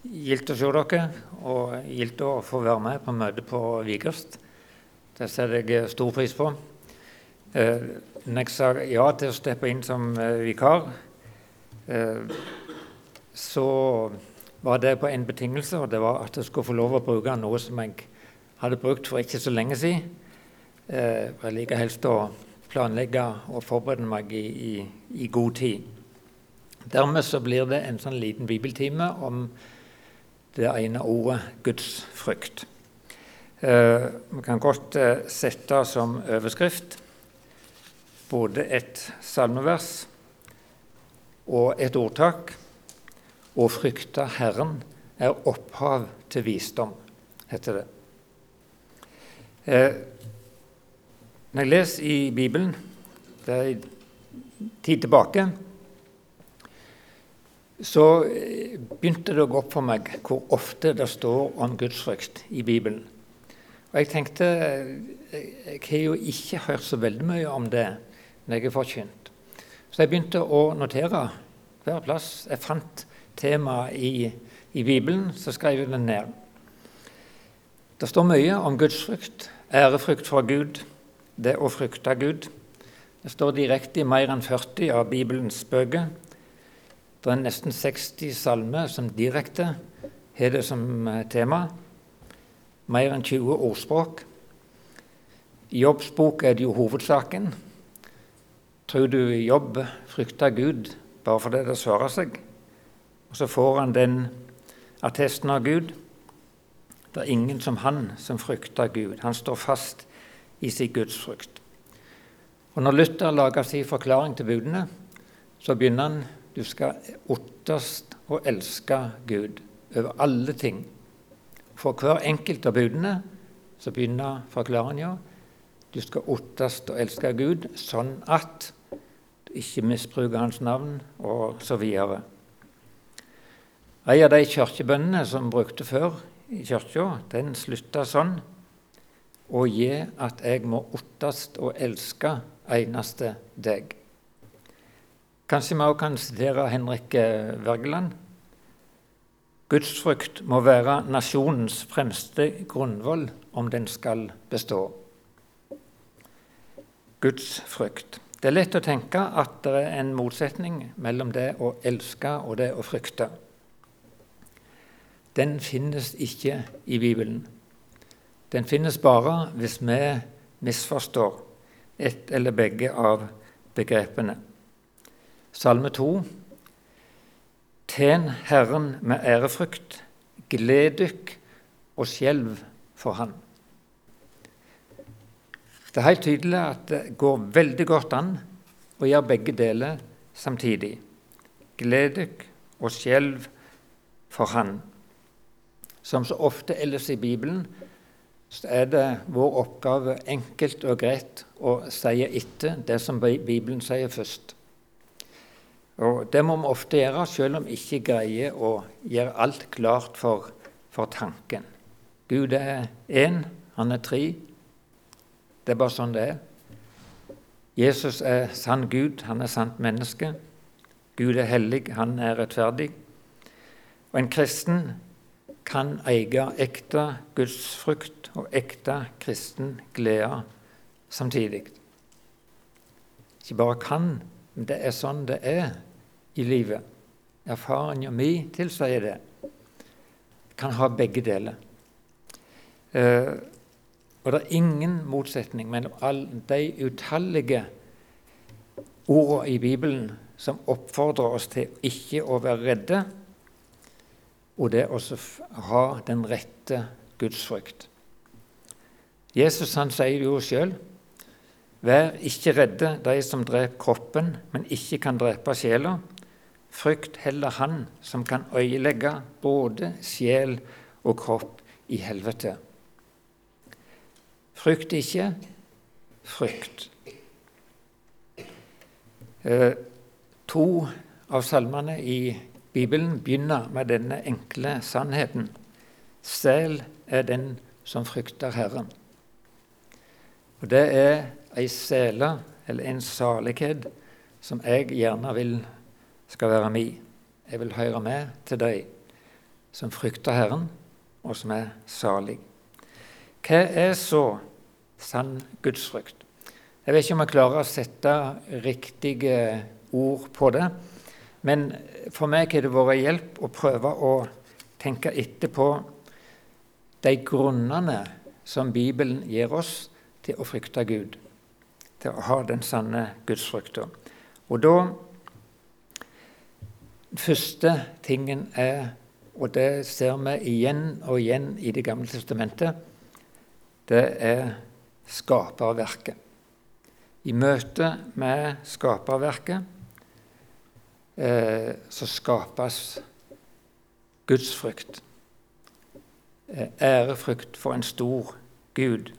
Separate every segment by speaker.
Speaker 1: Gildt å se dere, og gildt å få være med på møtet på Vigerst. Det setter jeg stor pris på. Eh, når jeg sa ja til å steppe inn som eh, vikar, eh, så var det på en betingelse, og det var at jeg skulle få lov å bruke noe som jeg hadde brukt for ikke så lenge siden. Jeg liker helst å planlegge og forberede meg i, i, i god tid. Dermed så blir det en sånn liten bibeltime om det ene ordet gudsfrykt. Eh, vi kan godt eh, sette som overskrift både et salmevers og et ordtak. Å frykte Herren er opphav til visdom, heter det. Eh, når jeg leser i Bibelen, det er tid tilbake, så eh, begynte det å gå opp for meg hvor ofte det står om gudsfrykt i Bibelen. Og jeg tenkte eh, Jeg har jo ikke hørt så veldig mye om det når jeg er forkynt. Så jeg begynte å notere hver plass. Jeg fant temaet i, i Bibelen, så skrev jeg det ned. Det står mye om gudsfrykt, ærefrykt fra Gud, det å frykte Gud. Det står direkte i mer enn 40 av Bibelens bøker. Det er nesten 60 salmer som direkte har det som eh, tema. Mer enn 20 ordspråk. I Jobbs er det jo hovedsaken. Tror du Jobb frykter Gud bare fordi det svarer seg? Og så får han den attesten av Gud. Det er ingen som han som frykter Gud. Han står fast i sin gudsfrykt. Og Når Luther lager sin forklaring til budene, så begynner han du skal otterst og elske Gud over alle ting. For hver enkelt av budene så begynner forklaringa du skal otterst og elske Gud sånn at du ikke misbruker Hans navn, og så videre. En av de kirkebønnene som brukte før i kirka, den slutta sånn Og gi at jeg må ottast og elske eneste deg. Kanskje vi også kan sitere Henrik Wergeland. Gudsfrykt må være nasjonens fremste grunnvoll om den skal bestå. Gudsfrykt. Det er lett å tenke at det er en motsetning mellom det å elske og det å frykte. Den finnes ikke i Bibelen. Den finnes bare hvis vi misforstår ett eller begge av begrepene. Salme 2. Tjen Herren med ærefrykt, gled dykk og skjelv for Han. Det er helt tydelig at det går veldig godt an å gjøre begge deler samtidig. Gled dykk og skjelv for Han. Som så ofte ellers i Bibelen så er det vår oppgave enkelt og greit å si etter det som Bibelen sier først. Og Det må vi ofte gjøre, selv om vi ikke greier å gjøre alt klart for, for tanken. Gud er én, han er tre. Det er bare sånn det er. Jesus er sann Gud, han er sant menneske. Gud er hellig, han er rettferdig. Og en kristen kan eie ekte gudsfrukt og ekte kristen glede samtidig. Ikke bare kan, men det er sånn det er i livet. Erfaringa mi tilsier det. Kan ha begge deler. Eh, og det er ingen motsetning mellom alle de utallige ordene i Bibelen som oppfordrer oss til ikke å være redde, og det å ha den rette gudsfrykt. Jesus han sier jo sjøl Vær ikke redde, de som dreper kroppen, men ikke kan drepe sjela. Frykt heller Han som kan øyelegge både sjel og kropp i helvete. Frykt ikke, frykt. Eh, to av salmene i Bibelen begynner med denne enkle sannheten. Sel er den som frykter Herren. Og Det er ei sele, eller en salighet, som jeg gjerne vil skal være mi. Jeg vil høre med til deg. som frykter Herren, og som er salig. Hva er så sann gudsfrykt? Jeg vet ikke om jeg klarer å sette riktige ord på det. Men for meg har det vært hjelp å prøve å tenke etterpå de grunnene som Bibelen gir oss til å frykte Gud, til å ha den sanne gudsfrykta. Og da første tingen er, og det ser vi igjen og igjen i Det gamle testamentet, det er skaperverket. I møte med skaperverket eh, så skapes gudsfrykt. Eh, ærefrykt for en stor Gud.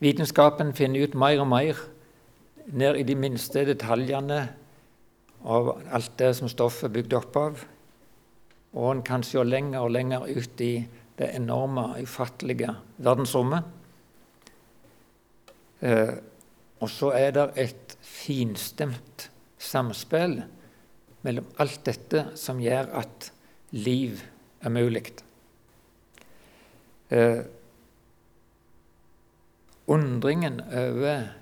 Speaker 1: Vitenskapen finner ut mer og mer, ned i de minste detaljene av alt det som stoffet er bygd opp av. Og en kan se lenger og lenger ut i det enorme, ufattelige verdensrommet. Eh, og så er det et finstemt samspill mellom alt dette som gjør at liv er mulig. Eh, undringen over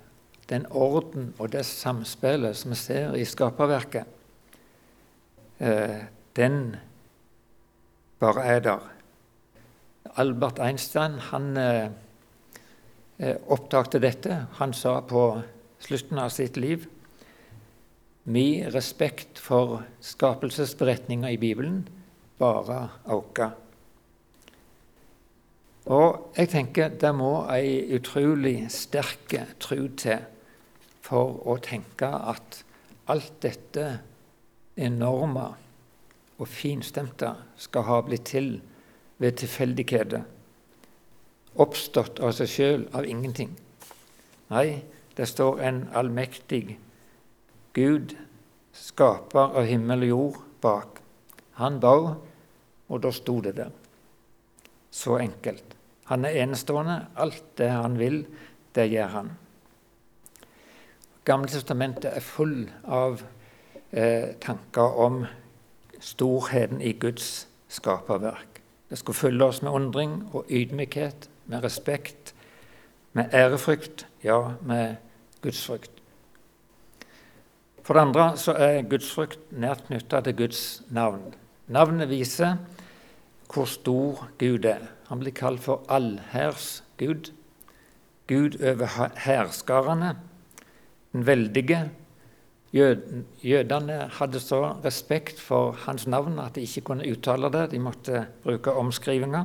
Speaker 1: den orden og det samspillet som vi ser i skaperverket, eh, den bare er der. Albert Einstein han eh, eh opptakte dette. Han sa på slutten av sitt liv Min respekt for skapelsesberetninga i Bibelen bare øker. Og jeg tenker det må ei utrolig sterk tro til for å tenke at alt dette enorme og finstemte skal ha blitt til ved tilfeldigheter. Oppstått av seg sjøl, av ingenting. Nei, det står en allmektig Gud, skaper av himmel og jord, bak. Han ba, og da sto det der. Så enkelt. Han er enestående. Alt det han vil, det gjør han. Gamle testamentet er full av eh, tanker om storheten i Guds skaperverk. Det skulle fylle oss med undring og ydmykhet, med respekt, med ærefrykt, ja, med gudsfrykt. For det andre så er gudsfrykt nært knytta til Guds navn. Navnet viser hvor stor Gud er. Han blir kalt for allhærs-Gud. Gud over hærskarene, den veldige. Jødene hadde så respekt for hans navn at de ikke kunne uttale det. De måtte bruke omskrivinger.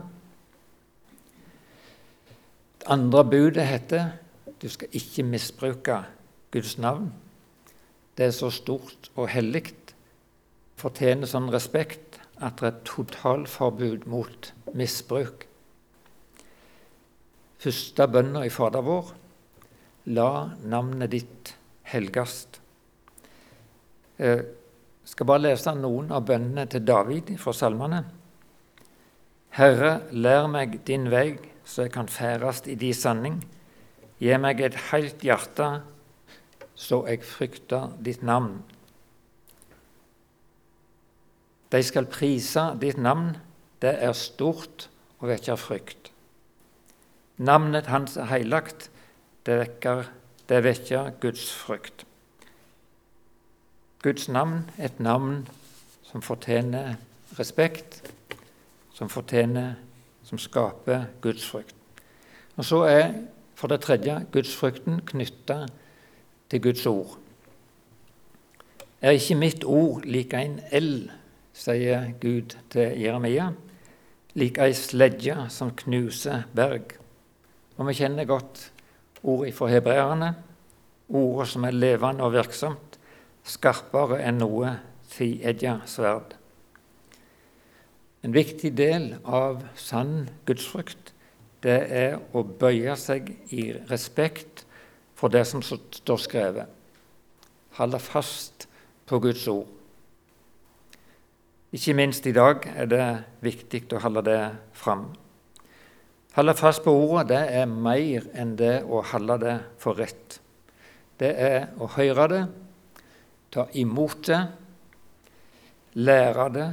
Speaker 1: Det andre budet heter du skal ikke misbruke Guds navn. Det er så stort og hellig, fortjener sånn respekt at det er totalforbud mot misbruk. Første bønna i Fader vår La navnet ditt helgast. Jeg eh, skal bare lese noen av bønnene til David fra salmene. Herre, lær meg din vei, så jeg kan ferdast i di sanning. Gi meg et heilt hjerte, så jeg frykter ditt navn. De skal prise ditt navn, det er stort og vekker frykt. Navnet hans er heilagt. Det vekker, det vekker Guds frykt. Guds navn et navn som fortjener respekt, som fortjener, som skaper Guds frykt. Og Så er for det tredje gudsfrykten knytta til Guds ord. Er ikke mitt ord like en eld, sier Gud til Jeremia, like ei sledje som knuser berg. Og vi kjenner godt ordet fra hebreerne, ordet som er levende og virksomt, skarpere enn noe tviegga sverd. En viktig del av sann gudsfrykt det er å bøye seg i respekt for det som står skrevet. Holde fast på Guds ord. Ikke minst i dag er det viktig å holde det fram. Holde fast på ordet det er mer enn det å holde det for rett. Det er å høre det, ta imot det, lære det,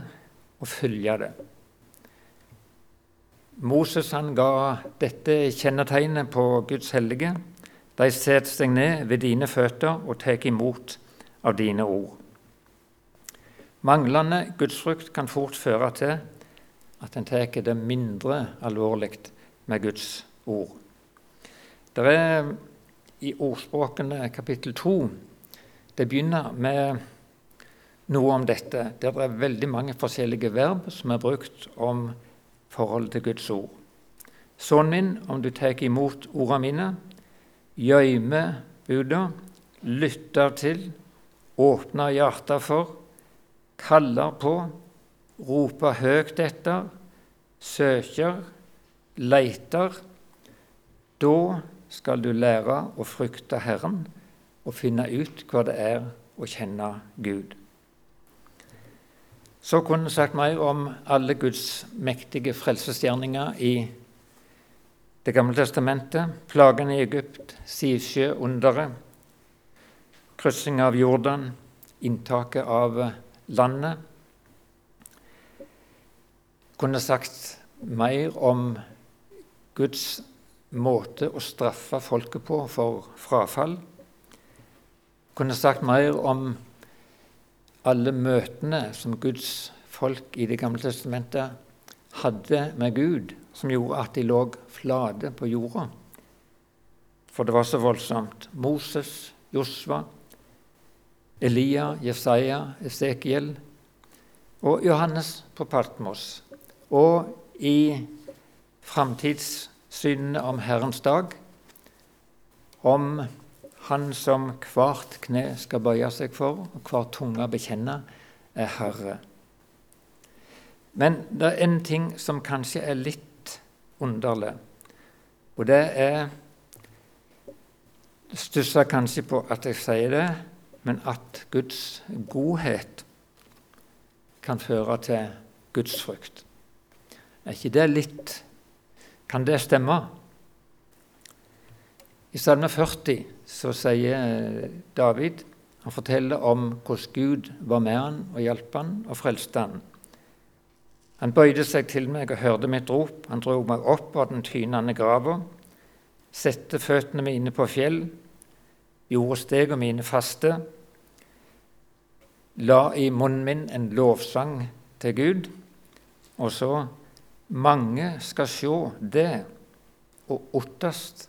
Speaker 1: og følge det. Moses han ga dette kjennetegnet på Guds hellige. De setter seg ned ved dine føtter og tar imot av dine ord. Manglende gudsfrukt kan fort føre til at en tar det mindre alvorlig med Guds ord. Det er i Ordspråkene kapittel 2 Det begynner med noe om dette, der det er veldig mange forskjellige verb som er brukt om forholdet til Guds ord. Sønnen min, om du tar imot ordene mine, gjøyme buda, lytter til, åpner hjertet for, kaller på, roper høyt etter, søker, leiter, da skal du lære å frykte Herren og finne ut hva det er å kjenne Gud. Så kunne vi sagt mer om alle Guds mektige frelsesgjerninger i Det gamle testamentet. Plagene i Egypt, Sivsjø-underet, kryssing av Jordan, inntaket av landet. Kunne sagt mer om Guds måte å straffe folket på for frafall. Jeg Kunne sagt mer om alle møtene som Guds folk i Det gamle testamentet hadde med Gud, som gjorde at de lå flate på jorda. For det var så voldsomt. Moses, Josva, Elia, Jesaja, Esekiel og Johannes på Partmos. Og i framtidssynene om Herrens dag, om han som hvert kne skal bøye seg for, og hver tunge bekjenne, er Herre. Men det er en ting som kanskje er litt underlig, og det er stusser kanskje på at jeg sier det, men at Guds godhet kan føre til gudsfrykt. Er ikke det litt Kan det stemme? I Salme 40 så sier David Han forteller om hvordan Gud var med han og hjalp han og frelste han. Han bøyde seg til meg og hørte mitt rop. Han dro meg opp av den tynende grava, sette føttene mine på fjell, gjorde stegene mine faste, la i munnen min en lovsang til Gud, og så mange skal sjå det og ottast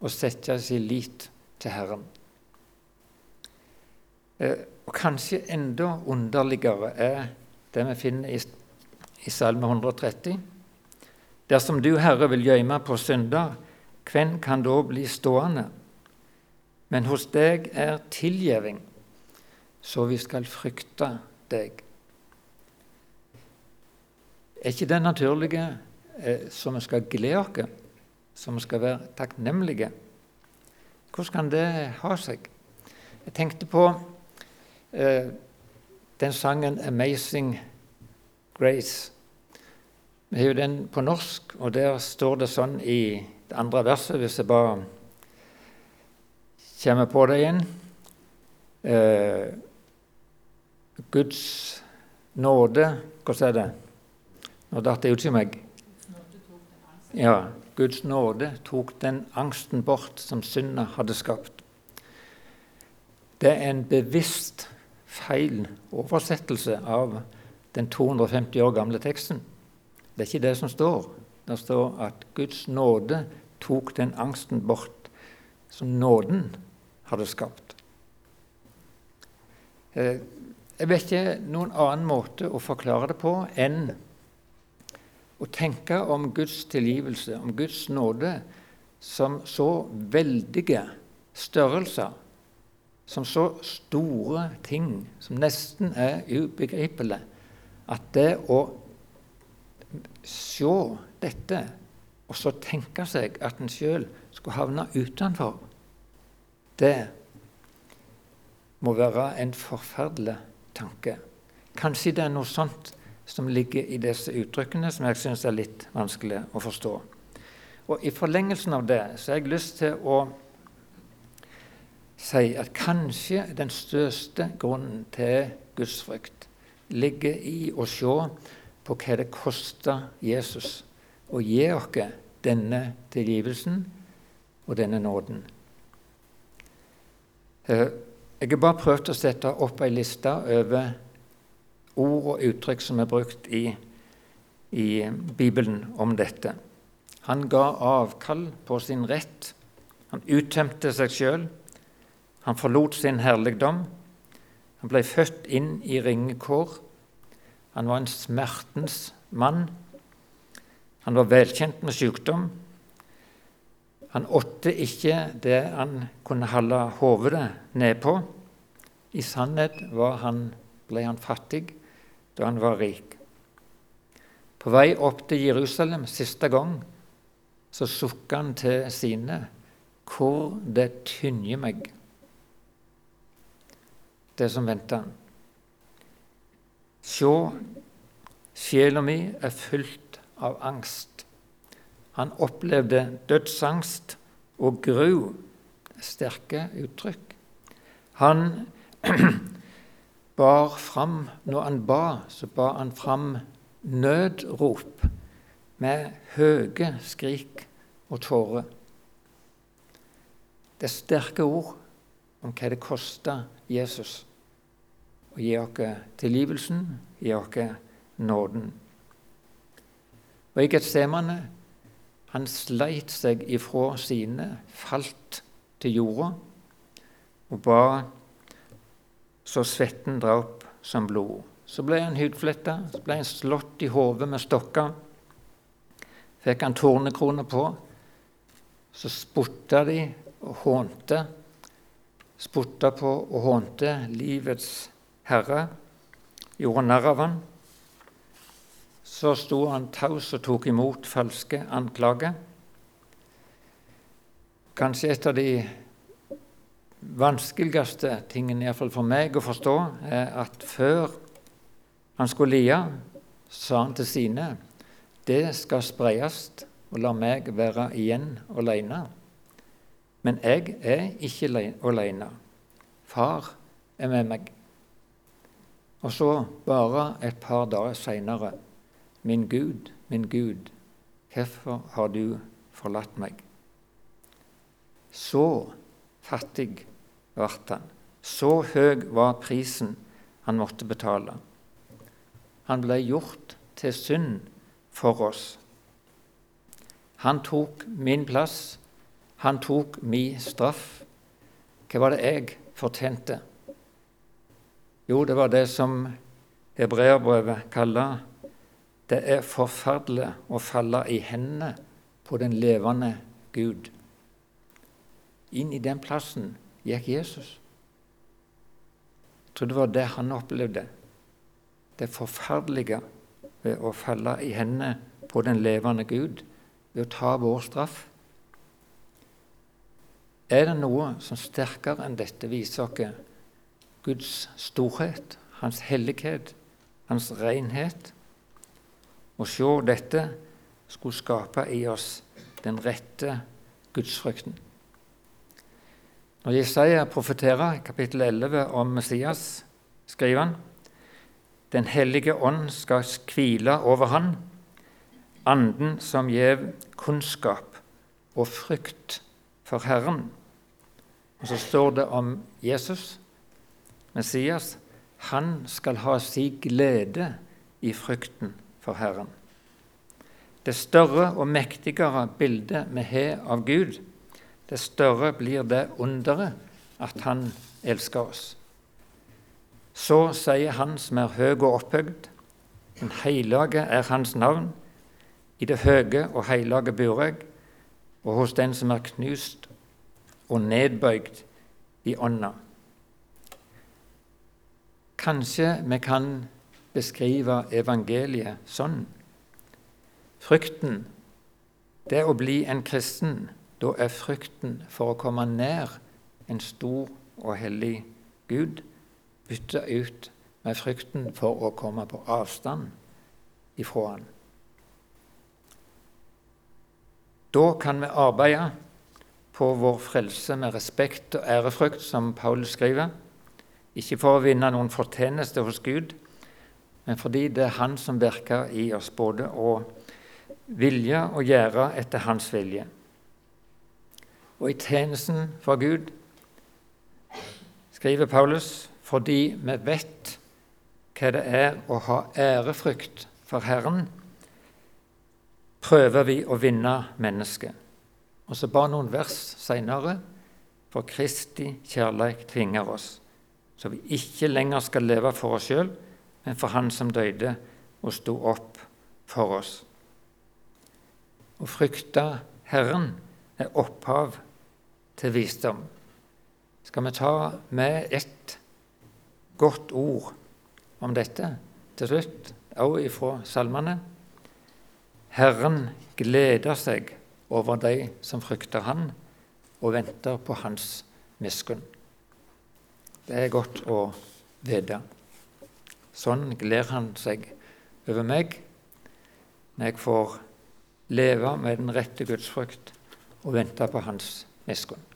Speaker 1: og sette sin lit til Herren. Eh, og Kanskje enda underligere er det vi finner i, i Salme 130. Dersom du, Herre, vil gjemme på synder, hvem kan da bli stående? Men hos deg er tilgjeving, så vi skal frykte deg. Er ikke det naturlige eh, som vi skal glede oss, som vi skal være takknemlige hvordan kan det ha seg? Jeg tenkte på eh, den sangen 'Amazing Grace'. Vi har jo den på norsk, og der står det sånn i det andre verset, hvis jeg bare kommer på det igjen eh, Guds nåde Hvordan er det? Nå datt det ut i meg. Ja. Guds nåde tok den angsten bort som synda hadde skapt. Det er en bevisst feil oversettelse av den 250 år gamle teksten. Det er ikke det som står. Det står at Guds nåde tok den angsten bort som nåden hadde skapt. Eh, jeg vet ikke noen annen måte å forklare det på enn å tenke om Guds tilgivelse, om Guds nåde, som så veldige størrelser, som så store ting, som nesten er ubegripelige, at det å se dette, og så tenke seg at en sjøl skulle havne utenfor, det må være en forferdelig tanke. Kanskje det er noe sånt som ligger i disse uttrykkene, som jeg syns er litt vanskelig å forstå. Og I forlengelsen av det så har jeg lyst til å si at kanskje den største grunnen til gudsfrykt ligger i å se på hva det koster Jesus å gi oss denne tilgivelsen og denne nåden. Eh, jeg har bare prøvd å sette opp ei liste over ord og uttrykk som er brukt i, i Bibelen om dette. Han ga avkall på sin rett. Han uttømte seg sjøl. Han forlot sin herligdom. Han ble født inn i ringekår. Han var en smertens mann. Han var velkjent med sykdom. Han åtte ikke det han kunne holde hodet nedpå. I sannhet han, ble han fattig da han var rik. På vei opp til Jerusalem siste gang så sukka han til sine hvor det tynger meg, det som venter han. Sjå, sjela mi er fylt av angst. Han opplevde dødsangst og gru. Sterke uttrykk. Han bar fram Når han ba, så bar han fram nødrop med høye skrik og tårer. Det er sterke ord om hva det kosta Jesus å gi oss tilgivelsen, gi oss nåden. Og i Getsemane han sleit seg ifra sine, falt til jorda og ba så svetten drap som blod. Så ble han hudfletta, så ble han slått i hodet med stokker. Fikk han tornekrone på. Så spotta de og hånte. Spotta på og hånte livets herre. Gjorde narr av han. Så sto han taus og tok imot falske anklager. Kanskje et av de vanskeligste tingen, iallfall for meg, å forstå, er at før han skulle lie, sa han til sine det skal spreies, og la meg være igjen alene. Men jeg er ikke alene. Far er med meg. Og så, bare et par dager seinere, min Gud, min Gud, hvorfor har du forlatt meg? Så fattig ble han. Så høy var prisen han måtte betale. Han ble gjort til synd for oss. Han tok min plass, han tok min straff. Hva var det jeg fortjente? Jo, det var det som hebreerbrevet kaller det er forferdelig å falle i hendene på den levende Gud. Inn i den plassen gikk Jesus. Jeg tror det var det han opplevde. Det forferdelige ved å falle i hendene på den levende Gud, ved å ta vår straff. Er det noe som sterkere enn dette viser oss Guds storhet, Hans hellighet, Hans renhet? Å se dette skulle skape i oss den rette gudsfrykten. Når Jesaja profeterer kapittel 11 om Messias, skriver han Den hellige ånd skal hvile over han, anden som gjev kunnskap og frykt for Herren. Og så står det om Jesus, Messias, han skal ha si glede i frykten for Herren. Det større og mektigere bildet vi har av Gud, det større blir det underet at Han elsker oss. Så sier Han som er høg og opphøgd, den hellige er Hans navn. I det høge og hellige bor jeg, og hos den som er knust og nedbøyd i ånda. Kanskje vi kan beskrive evangeliet sånn. Frykten, det å bli en kristen, da er frykten for å komme nær en stor og hellig Gud bytta ut med frykten for å komme på avstand ifra Han. Da kan vi arbeide på vår frelse med respekt og ærefrykt, som Paul skriver. Ikke for å vinne noen fortjeneste hos Gud, men fordi det er Han som virker i oss både å vilje og gjøre etter Hans vilje. Og i tjenesten for Gud skriver Paulus fordi vi vet hva det er å ha ærefrykt for Herren, prøver vi å vinne mennesket. Og så bare noen vers seinere for Kristi kjærleik tvinger oss, så vi ikke lenger skal leve for oss sjøl, men for Han som døde og sto opp for oss. Å frykte Herren er opphav til visdom. Skal vi ta med ett godt ord om dette til slutt, også ifra salmene? Herren gleder seg over de som frykter Han, og venter på Hans miskunn. Det er godt å vite. Sånn gleder Han seg over meg når jeg får leve med den rette Guds frykt og vente på Hans miskunn.